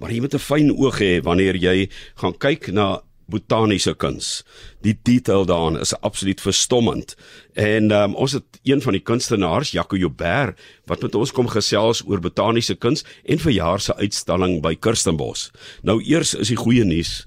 maar jy moet 'n fyn oog hê wanneer jy gaan kyk na botaniese kuns. Die detail daarin is absoluut verstommend. En um, ons het een van die kunstenaars, Jaco Joubert, wat met ons kom gesels oor botaniese kuns en verjaar se uitstalling by Kirstenbos. Nou eers is die goeie nuus.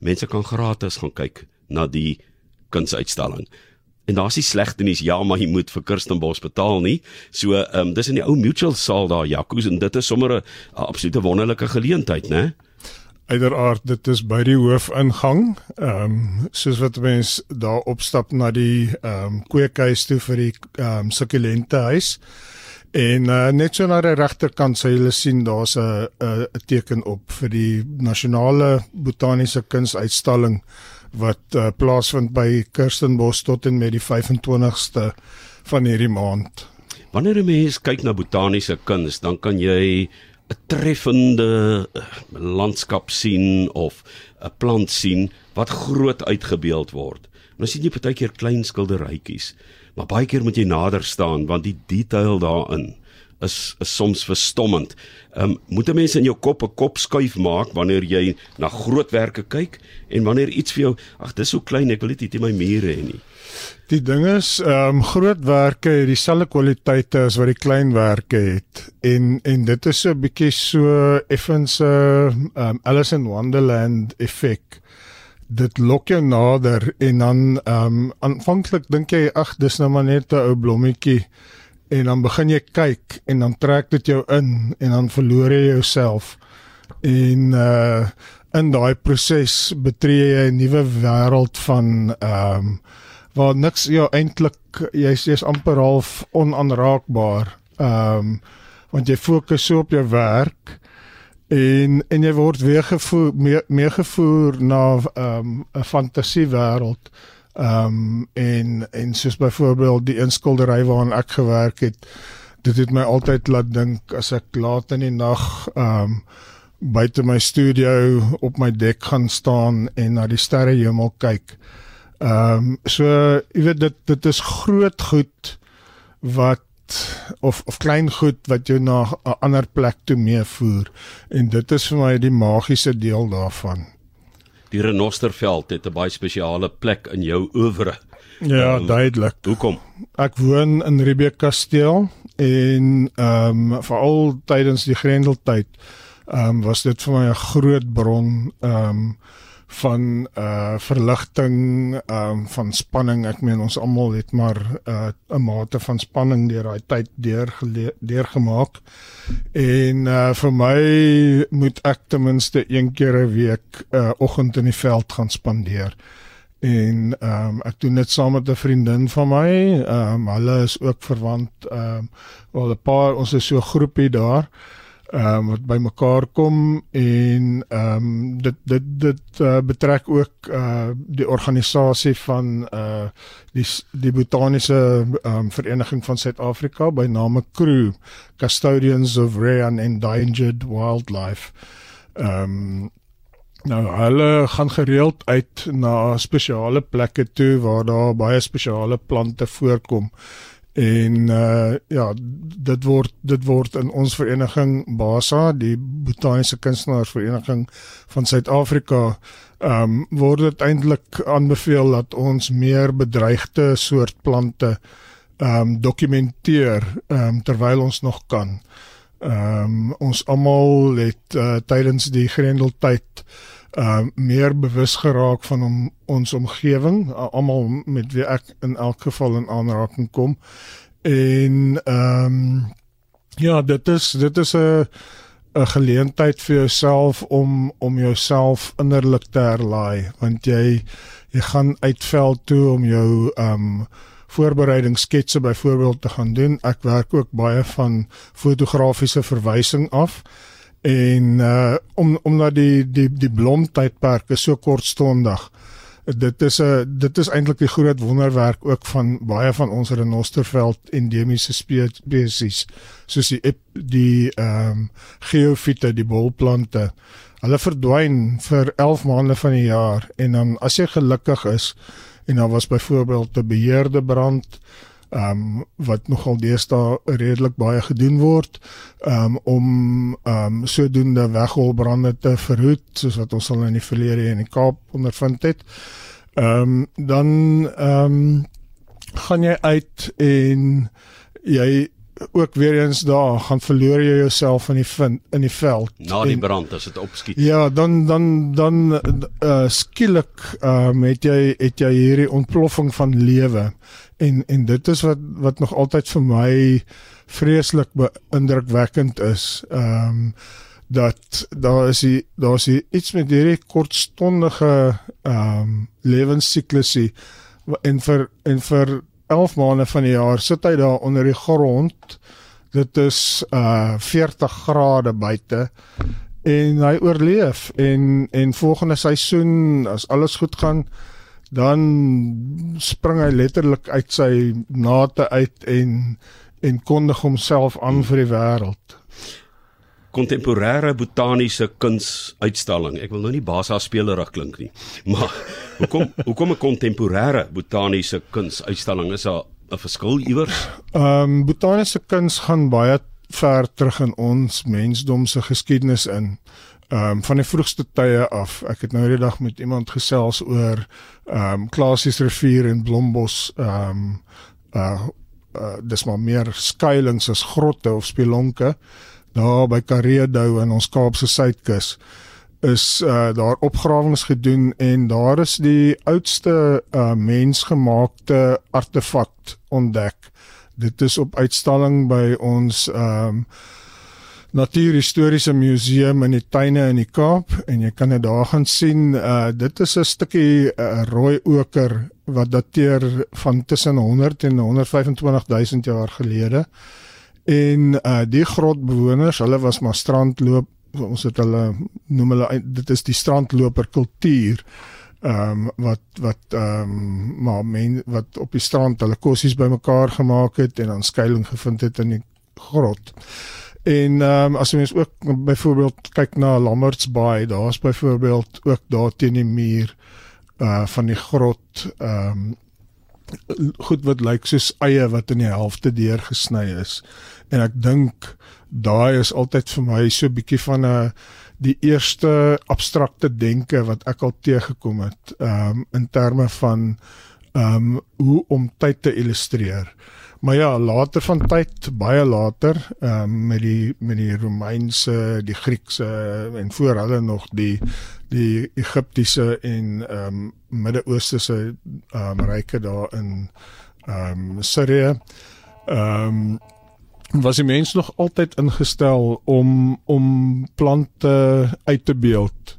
Mense kan gratis gaan kyk na die kunsuitstalling. En daar's die slegte nuus, ja, maar jy moet vir Kirstenbos betaal nie. So, ehm um, dis in die ou Mutual saal daar, Jacques en dit is sommer 'n absolute wonderlike geleentheid, né? Uiteraard, dit is by die hoofingang. Ehm um, soos wat mense daar opstap na die ehm um, kweekhuis toe vir die ehm um, sukkulente huis. En uh, net so na die regterkant sal julle sien daar's 'n 'n teken op vir die nasionale botaniese kunsuitstalling wat uh, plaasvind by Kirstenbos tot en met die 25ste van hierdie maand. Wanneer 'n mens kyk na botaniese kuns, dan kan jy 'n treffende eh, landskap sien of 'n plant sien wat groot uitgebeeld word. Nou sien jy partykeer klein skilderytjies, maar baie keer moet jy nader staan want die detail daarin is, is soms verstommend. Ehm um, moet 'n mens in jou kop 'n kop skuif maak wanneer jy na grootwerke kyk en wanneer iets vir jou, ag dis so klein ek wil dit nie my mure hê nie. Die ding is ehm um, grootwerke het dieselfde kwaliteite as wat die kleinwerke het en en dit is so 'n bietjie so effens 'n uh, um, Alice in Wonderland effek dit lok jou nader en dan ehm um, aanvanklik dink jy ag dis nou maar net 'n ou blommetjie en dan begin jy kyk en dan trek dit jou in en dan verloor jy jouself. En uh in daai proses betree jy 'n nuwe wêreld van ehm um, waar niks jou eintlik jy's jy's amper half onaanraakbaar. Ehm um, want jy fokus so op jou werk en en jy word weer gevoer meer, meer gevoer na ehm um, 'n fantasiewêreld Ehm um, en en soos byvoorbeeld die inskildery waaraan ek gewerk het, dit het my altyd laat dink as ek laat in die nag ehm um, buite my studio op my dek gaan staan en na die sterrehemel kyk. Ehm um, so jy weet dit dit is groot goed wat of of klein goed wat jou na 'n ander plek toe meevoer en dit is vir my die magiese deel daarvan die renosterveld het 'n baie spesiale plek in jou oeuvre. Ja, um, duidelik. Hoekom? Ek woon in Riebeeck Kasteel en ehm um, veral tydens die Grendeltyd ehm um, was dit vir my 'n groot bron ehm um, van uh verligting ehm um, van spanning. Ek meen ons almal het maar uh 'n mate van spanning deur daai tyd deur deurgemaak. En uh vir my moet ek ten minste een keer 'n week uh, oggend in die veld gaan spandeer. En ehm um, ek doen dit saam met 'n vriendin van my. Ehm um, hulle is ook verwant ehm um, wel 'n paar ons is so 'n groepie daar ehm um, wat bymekaar kom en ehm um, dit dit dit uh, betrek ook uh die organisasie van uh die die botaniese um, vereniging van Suid-Afrika by name Crew Custodians of Rare and Endangered Wildlife. Ehm um, nou hulle gaan gereeld uit na spesiale plekke toe waar daar baie spesiale plante voorkom en uh ja dit word dit word in ons vereniging Basa die botaniese kunstenaarsvereniging van Suid-Afrika ehm um, word dit eintlik aanbeveel dat ons meer bedreigde soort plante ehm um, dokumenteer ehm um, terwyl ons nog kan. Ehm um, ons almal het uh, tydens die grendeltyd uh meer bewus geraak van om, ons omgewing uh, almal met wie ek in elk geval in aanraking kom. En ehm um, ja dit is dit is 'n 'n geleentheid vir jouself om om jouself innerlik te herlaai want jy jy gaan uitveld toe om jou ehm um, voorbereidingssketse byvoorbeeld te gaan doen ek werk ook baie van fotografiese verwysing af en uh om om na die die die blomtydperk is so kortstondig. Dit is 'n dit is eintlik die groot wonderwerk ook van baie van ons renosterveld endemiese spesies soos die die ehm um, geofiete, die bolplante. Hulle verdwyn vir 11 maande van die jaar en dan as jy gelukkig is en daar was byvoorbeeld 'n beheerde brand ehm um, wat nogal deesdae redelik baie gedoen word um, om ehm um, sodoende wegholbrande te verhoed soos wat ons al in die verlede in die Kaap ondervind het. Ehm um, dan ehm um, gaan jy uit en jy ook weer eens daar gaan verloor jy jouself in die vind, in die veld na die en, brand as dit opskiet. Ja, dan dan dan uh, skielik ehm uh, het jy het jy hierdie ontploffing van lewe. En en dit is wat wat nog altyd vir my vreeslik indrukwekkend is. Ehm um, dat daar is die, daar is die iets met hierdie kortstondige ehm um, lewensiklusie en vir en vir 11 maande van die jaar sit hy daar onder die grond. Dit is uh 40 grade buite en hy oorleef en en volgende seisoen as alles goed gaan dan spring hy letterlik uit sy nate uit en en kondig homself aan vir die wêreld kontemporêre botaniese kunsuitstalling. Ek wil nou nie basa spelerig klink nie. Maar hoekom hoekom 'n kontemporêre botaniese kunsuitstalling is daar 'n verskil iewers? Ehm um, botaniese kuns gaan baie ver terug in ons mensdom se geskiedenis in. Ehm um, van die vroegste tye af. Ek het nou die dag met iemand gesels oor ehm um, Klasies rivier en Blombos ehm um, uh uh dis maar meer skuilings as grotte of spelonke daar by Kareedou in ons Kaapse suidkus is uh, daar opgrawings gedoen en daar is die oudste uh, mensgemaakte artefak ontdek. Dit is op uitstalling by ons um, Natuurhistoriese Museum in die tuine in die Kaap en jy kan dit daar gaan sien. Uh, dit is 'n stukkie uh, rooi oker wat dateer van tussen 100 en 125 000 jaar gelede. En uh die grotbewoners, hulle was maar strandloop, ons het hulle noem hulle dit is die strandloper kultuur. Ehm um, wat wat ehm um, maar men wat op die strand hulle kossies bymekaar gemaak het en dan skuilings gevind het in die grot. En ehm um, as jy mens ook byvoorbeeld kyk na Lammerts Bay, daar's byvoorbeeld ook daar teen die muur uh van die grot ehm um, goed wat lyk soos eie wat in die helfte deurgesny is. En ek dink daai is altyd vir my so 'n bietjie van 'n die eerste abstrakte denke wat ek al teëgekom het, ehm um, in terme van ehm um, hoe om tyd te illustreer. Maar ja, later van tyd, baie later, ehm um, met die met die Romeinse, die Griekse en voor hulle nog die die Egiptiese en ehm um, Midde-Ooste se ehm um, ryke daar in ehm um, Sirië. Ehm um, was die mens nog altyd ingestel om om plante uit te beeld.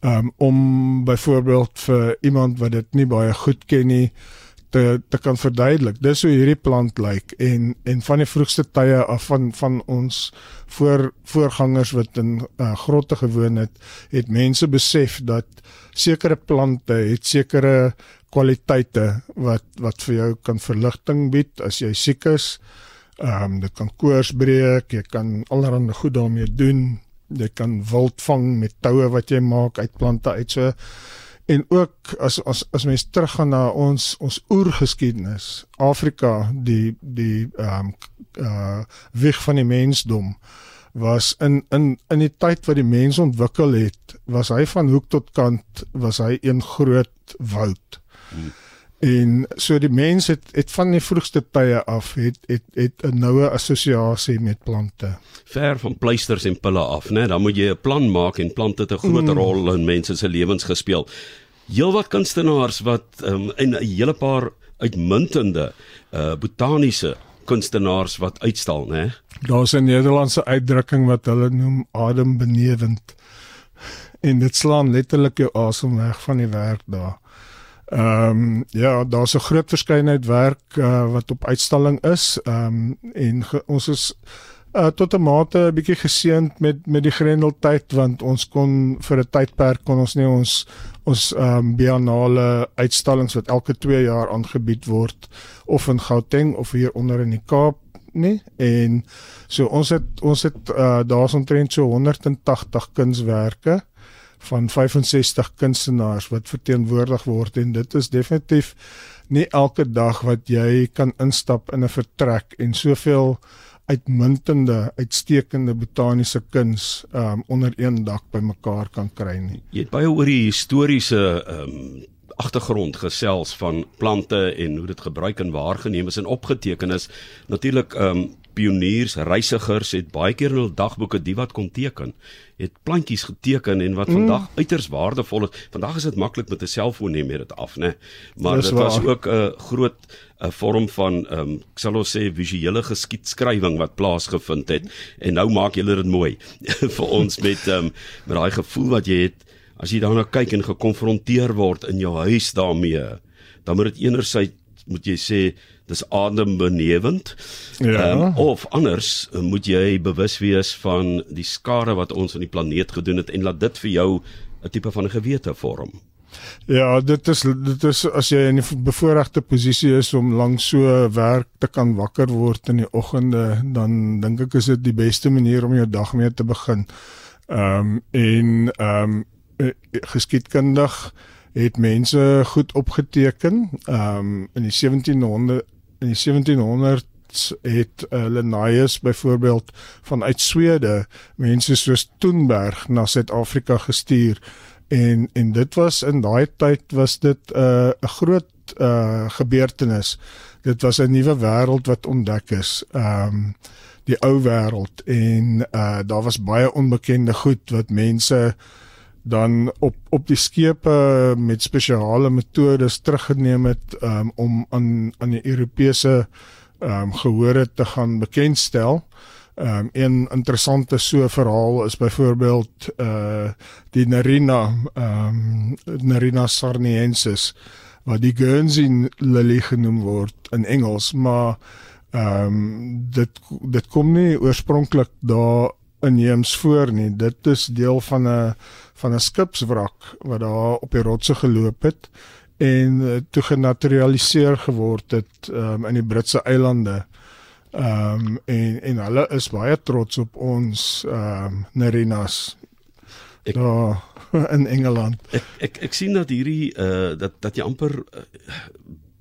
Um, om byvoorbeeld vir iemand wat dit nie baie goed ken nie te te kan verduidelik. Dis hoe hierdie plant lyk en en van die vroegste tye af van van ons voor voorgangers wat in uh, grotte gewoon het, het mense besef dat sekere plante het sekere kwaliteite wat wat vir jou kan verligting bied as jy siek is. Ehm um, dit kan koors breek, jy kan allerlei goed daarmee doen. Jy kan wild vang met toue wat jy maak uit plante uit so en ook as as as mens teruggaan na ons ons oergeskiedenis Afrika die die ehm um, uh weg van die mensdom was in in in die tyd wat die mens ontwikkel het was hy van hoek tot kant was hy een groot woud hmm. En so die mens het het van die vroegste tye af het het het 'n noue assosiasie met plante ver van pleisters en pille af nê dan moet jy 'n plan maak en plante het 'n groot mm. rol in mense se lewens gespeel heelwat kunstenaars wat um, en 'n hele paar uitmuntende uh botaniese kunstenaars wat uitstal, né? Daar's 'n Nederlandse uitdrukking wat hulle noem adembenewend. En dit slaan letterlik jou asem weg van die werk daar. Ehm um, ja, daar's 'n groot verskeidenheid werk uh, wat op uitstalling is. Ehm um, en ge, ons is uh, tot 'n mate 'n bietjie geseënd met met die Grendeltyd want ons kon vir 'n tydperk kon ons nie ons ons ehm um, biennale uitstallings wat elke 2 jaar aangebied word of in Gauteng of hier onder in die Kaap nie en so ons het ons het uh, daar's omtrent so 180 kunswerke van 65 kunstenaars wat verteenwoordig word en dit is definitief nie elke dag wat jy kan instap in 'n vertrek en soveel uitmuntende, uitstekende botaniese kuns um onder een dak bymekaar kan kry nie. Jy het baie oor die historiese um agtergrond gesels van plante en hoe dit gebruik en waargeneem is en opgeteken is. Natuurlik um pioniers, reisigers het baie keer in hul dagboeke die wat kon teken, het plantjies geteken en wat mm. vandag uiters waardevol is. Vandag is dit maklik met 'n selfoon neem jy dit af, né? Maar dit was ook 'n groot 'n vorm van ehm um, ek sal ons sê visuele geskiedskrywing wat plaasgevind het en nou maak julle dit mooi vir ons met ehm um, met daai gevoel wat jy het as jy daarna kyk en gekonfronteer word in jou huis daarmee dan moet dit enerzijds moet jy sê dis adembenewend. Ja. Um, of anders moet jy bewus wees van die skade wat ons aan die planeet gedoen het en laat dit vir jou 'n tipe van 'n gewete vorm. Ja, dit is dit is as jy in 'n bevoordeelde posisie is om lank so werk te kan wakker word in die oggende, dan dink ek is dit die beste manier om jou dag mee te begin. Ehm um, en ehm um, geskiedkundig het mense goed opgeteken. Ehm um, in die 1700 in die 1700s het uh, Linnaeus byvoorbeeld vanuit Swede mense soos Toenberg na Suid-Afrika gestuur en en dit was in daai tyd was dit eh, 'n uh, groot uh, gebeurtenis. Dit was 'n nuwe wêreld wat ontdek is. Ehm um, die ou wêreld en uh, daar was baie onbekende goed wat mense dan op op die skepe met spesiale metodes teruggeneem het um, om aan aan die Europese um, gehore te gaan bekendstel. Ehm um, 'n interessante so verhaal is byvoorbeeld uh die Narina ehm um, Narina sarniensis wat die Guernsey lily genoem word in Engels, maar ehm um, dit dit kom nie oorspronklik daar inheems voor nie. Dit is deel van 'n van 'n skipswrak wat daar op die rotse geloop het en uh, toe genaturaliseer geword het um, in die Britse eilande. Ehm um, en en hulle is baie trots op ons ehm um, Narinas. Ek daar in Engeland. Ek ek ek sien dat hierdie uh dat dat jy amper uh,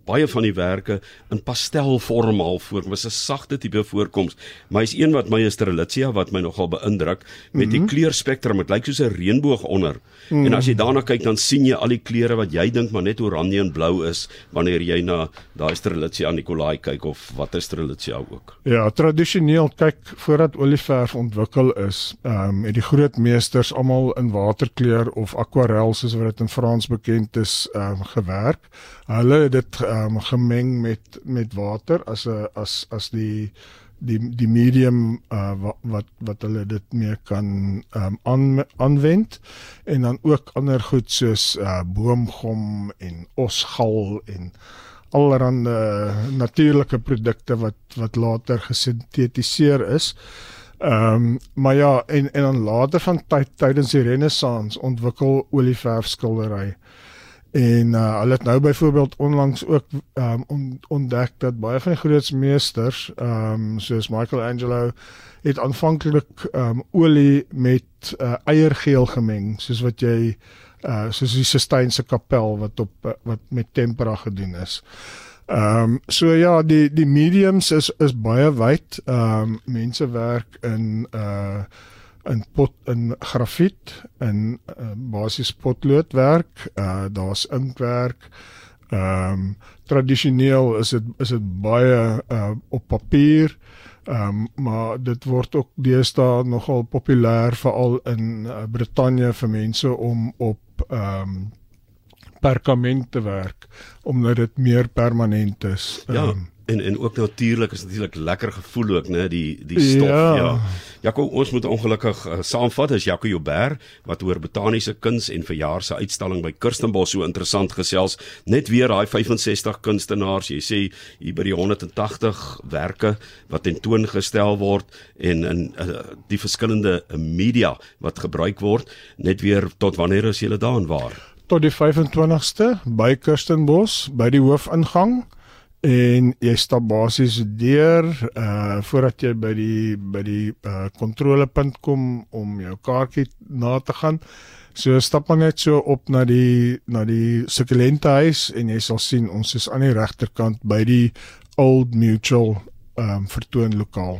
baie van die werke in pastelvorm al voor was 'n sagte tipe voorkoms maar is een wat my is Strelitzia wat my nogal beïndruk met mm -hmm. die mhm. kleurspektrum dit lyk soos 'n reënboog onder mm -hmm. en as jy daarna kyk dan sien jy al die kleure wat jy dink maar net oranje en blou is wanneer jy na daai Strelitzia Nikolai kyk of watter Strelitzia ook ja tradisioneel kyk voordat olieverf ontwikkel is ehm um, het die groot meesters almal in waterkleur of akwarel soos wat dit in Frans bekend is ehm um, gewerk hulle het dit uh, um, gemeng met met water as 'n as as die die die medium uh, wat wat wat hulle dit mee kan um, aan aanwend en dan ook ander goed soos uh, boomgom en osgal en allerlei natuurlike produkte wat wat later gesintetiseer is. Ehm um, maar ja en en dan later van tyd tydens die renessans ontwikkel olieverfskildery. En uh, hulle het nou byvoorbeeld onlangs ook um, on, ontdek dat baie van die groot meesters, ehm um, soos Michelangelo, het aanvanklik ehm um, olie met uh, eiergeel gemeng, soos wat jy uh soos die Sistynse kapel wat op wat met tempera gedoen is. Ehm um, so ja, die die mediums is is baie wyd. Ehm um, mense werk in uh in pot in grafiet in uh, basies potloodwerk uh daar's inkwerk ehm um, tradisioneel is dit is dit baie uh op papier. Ehm um, maar dit word ook deesdae nogal populêr veral in uh, Brittanje vir mense om op ehm um, perkament te werk omdat dit meer permanent is. Um, ja. Ehm, en en ook natuurlik is natuurlik lekker gevoel ook nê die die stof ja. ja. Jaco ons moet ongelukkig uh, saamvat as Jaco Joubert wat oor botaniese kuns en verjaar se uitstalling by Kirstenbosch so interessant gesels net weer daai 65 kunstenaars jy sê hier by die 180werke wat tentoongestel word en in uh, die verskillende media wat gebruik word net weer tot wanneer is julle daar en waar tot die 25ste by Kirstenbosch by die hoofingang en jy stap basies deur uh voordat jy by die by die uh kontrolepunt kom om jou kaartjie na te gaan. So stap maar net so op na die na die sukulente huis en jy sal sien ons is aan die regterkant by die Old Mutual ehm um, vertoon lokaal.